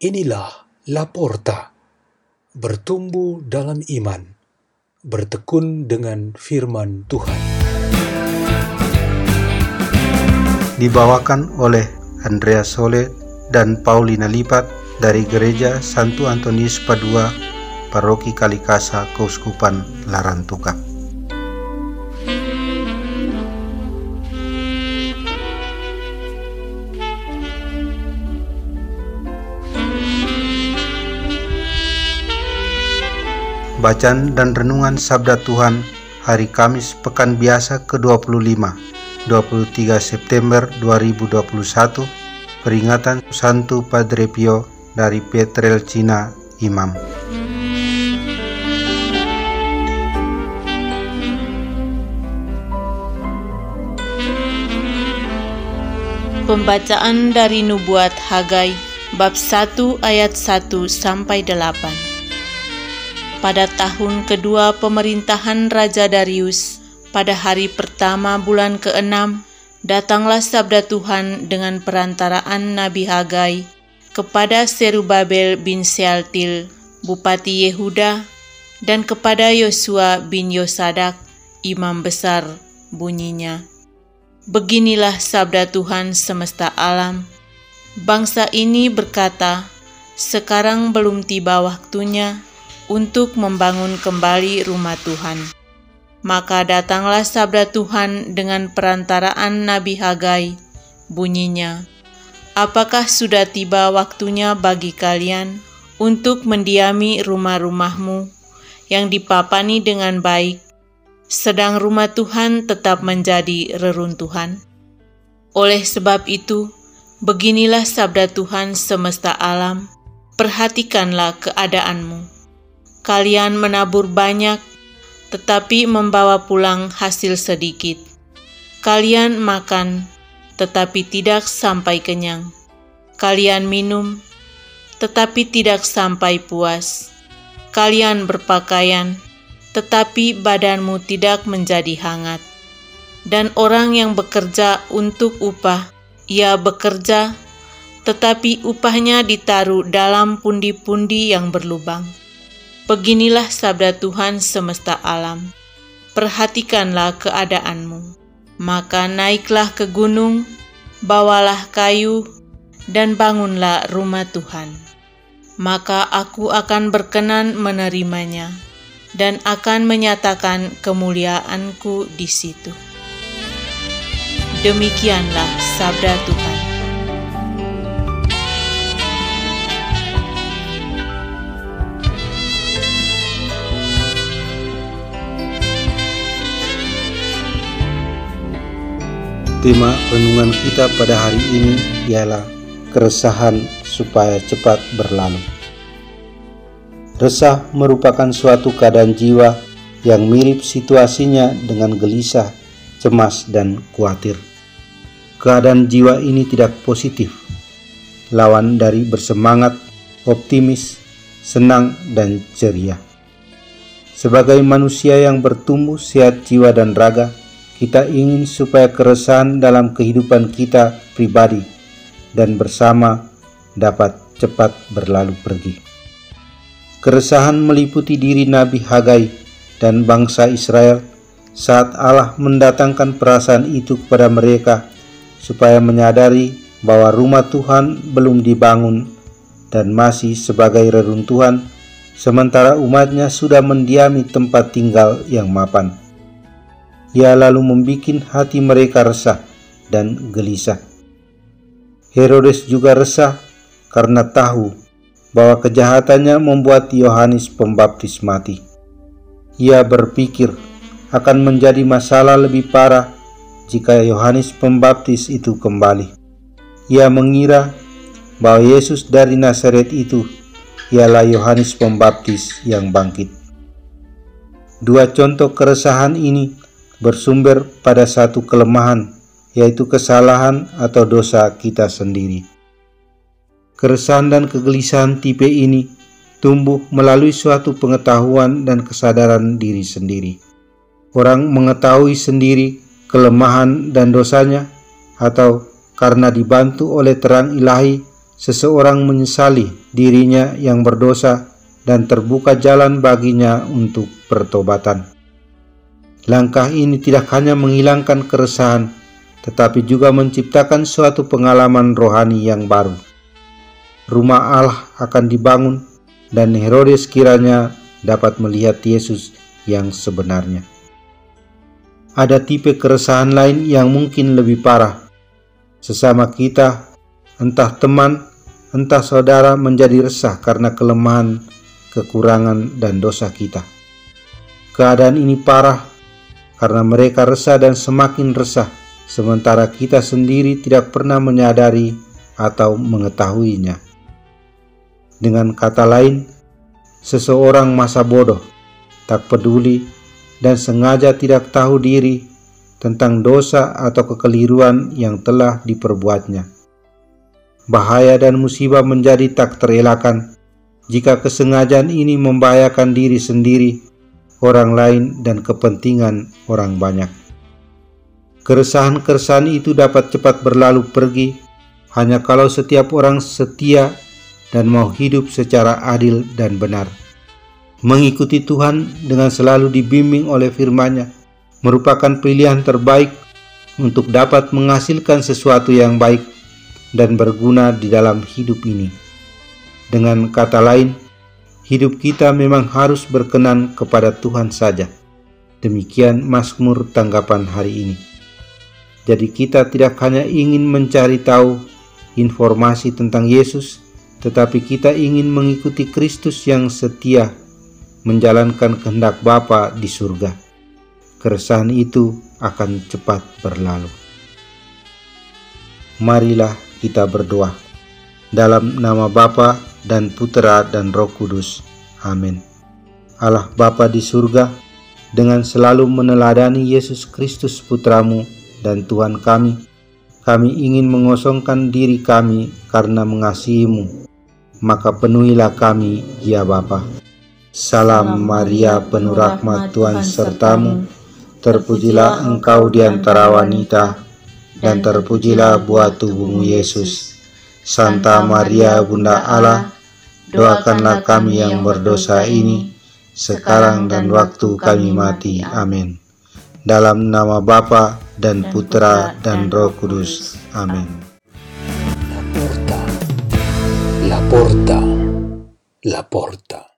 Inilah Laporta, bertumbuh dalam iman, bertekun dengan firman Tuhan. Dibawakan oleh Andrea Sole dan Paulina Lipat dari Gereja Santo Antonius Padua, Paroki Kalikasa, Keuskupan Larantuka. Bacaan dan Renungan Sabda Tuhan Hari Kamis Pekan Biasa ke-25 23 September 2021 Peringatan Santo Padre Pio dari Petrel Cina Imam. Pembacaan dari Nubuat Hagai bab 1 ayat 1 sampai 8 pada tahun kedua pemerintahan Raja Darius, pada hari pertama bulan keenam, datanglah sabda Tuhan dengan perantaraan Nabi Hagai kepada Serubabel bin Sealtil, Bupati Yehuda, dan kepada Yosua bin Yosadak, Imam Besar, bunyinya. Beginilah sabda Tuhan semesta alam. Bangsa ini berkata, sekarang belum tiba waktunya, untuk membangun kembali rumah Tuhan. Maka datanglah sabda Tuhan dengan perantaraan Nabi Hagai, bunyinya, Apakah sudah tiba waktunya bagi kalian untuk mendiami rumah-rumahmu yang dipapani dengan baik, sedang rumah Tuhan tetap menjadi reruntuhan? Oleh sebab itu, beginilah sabda Tuhan semesta alam, perhatikanlah keadaanmu kalian menabur banyak, tetapi membawa pulang hasil sedikit. Kalian makan, tetapi tidak sampai kenyang. Kalian minum, tetapi tidak sampai puas. Kalian berpakaian, tetapi badanmu tidak menjadi hangat. Dan orang yang bekerja untuk upah, ia bekerja, tetapi upahnya ditaruh dalam pundi-pundi yang berlubang. Beginilah sabda Tuhan semesta alam. Perhatikanlah keadaanmu. Maka naiklah ke gunung, bawalah kayu, dan bangunlah rumah Tuhan. Maka aku akan berkenan menerimanya dan akan menyatakan kemuliaanku di situ. Demikianlah sabda Tuhan. Tema renungan kita pada hari ini ialah keresahan supaya cepat berlalu. Resah merupakan suatu keadaan jiwa yang mirip situasinya dengan gelisah, cemas, dan khawatir. Keadaan jiwa ini tidak positif, lawan dari bersemangat, optimis, senang, dan ceria. Sebagai manusia yang bertumbuh sehat jiwa dan raga, kita ingin supaya keresahan dalam kehidupan kita pribadi dan bersama dapat cepat berlalu pergi. Keresahan meliputi diri Nabi Hagai dan bangsa Israel saat Allah mendatangkan perasaan itu kepada mereka supaya menyadari bahwa rumah Tuhan belum dibangun dan masih sebagai reruntuhan sementara umatnya sudah mendiami tempat tinggal yang mapan. Ia lalu membuat hati mereka resah dan gelisah. Herodes juga resah karena tahu bahwa kejahatannya membuat Yohanes Pembaptis mati. Ia berpikir akan menjadi masalah lebih parah jika Yohanes Pembaptis itu kembali. Ia mengira bahwa Yesus dari Nazaret itu ialah Yohanes Pembaptis yang bangkit. Dua contoh keresahan ini bersumber pada satu kelemahan, yaitu kesalahan atau dosa kita sendiri. Keresahan dan kegelisahan tipe ini tumbuh melalui suatu pengetahuan dan kesadaran diri sendiri. Orang mengetahui sendiri kelemahan dan dosanya, atau karena dibantu oleh terang ilahi, seseorang menyesali dirinya yang berdosa dan terbuka jalan baginya untuk pertobatan. Langkah ini tidak hanya menghilangkan keresahan, tetapi juga menciptakan suatu pengalaman rohani yang baru. Rumah Allah akan dibangun, dan Herodes kiranya dapat melihat Yesus yang sebenarnya. Ada tipe keresahan lain yang mungkin lebih parah. Sesama kita, entah teman, entah saudara, menjadi resah karena kelemahan, kekurangan, dan dosa kita. Keadaan ini parah karena mereka resah dan semakin resah, sementara kita sendiri tidak pernah menyadari atau mengetahuinya. Dengan kata lain, seseorang masa bodoh, tak peduli, dan sengaja tidak tahu diri tentang dosa atau kekeliruan yang telah diperbuatnya. Bahaya dan musibah menjadi tak terelakkan jika kesengajaan ini membahayakan diri sendiri orang lain dan kepentingan orang banyak. Keresahan-keresahan itu dapat cepat berlalu pergi hanya kalau setiap orang setia dan mau hidup secara adil dan benar. Mengikuti Tuhan dengan selalu dibimbing oleh firman-Nya merupakan pilihan terbaik untuk dapat menghasilkan sesuatu yang baik dan berguna di dalam hidup ini. Dengan kata lain, hidup kita memang harus berkenan kepada Tuhan saja. Demikian Mazmur tanggapan hari ini. Jadi kita tidak hanya ingin mencari tahu informasi tentang Yesus, tetapi kita ingin mengikuti Kristus yang setia menjalankan kehendak Bapa di surga. Keresahan itu akan cepat berlalu. Marilah kita berdoa. Dalam nama Bapa dan Putera dan Roh Kudus. Amin. Allah Bapa di surga, dengan selalu meneladani Yesus Kristus Putramu dan Tuhan kami, kami ingin mengosongkan diri kami karena mengasihimu. Maka penuhilah kami, ya Bapa. Salam Maria penuh rahmat Tuhan sertamu, terpujilah engkau di antara wanita, dan terpujilah buah tubuhmu Yesus. Santa Maria Bunda Allah, doakanlah kami yang berdosa ini, sekarang dan waktu kami mati. Amin. Dalam nama Bapa dan Putra dan Roh Kudus. Amin. La porta, la porta, la porta.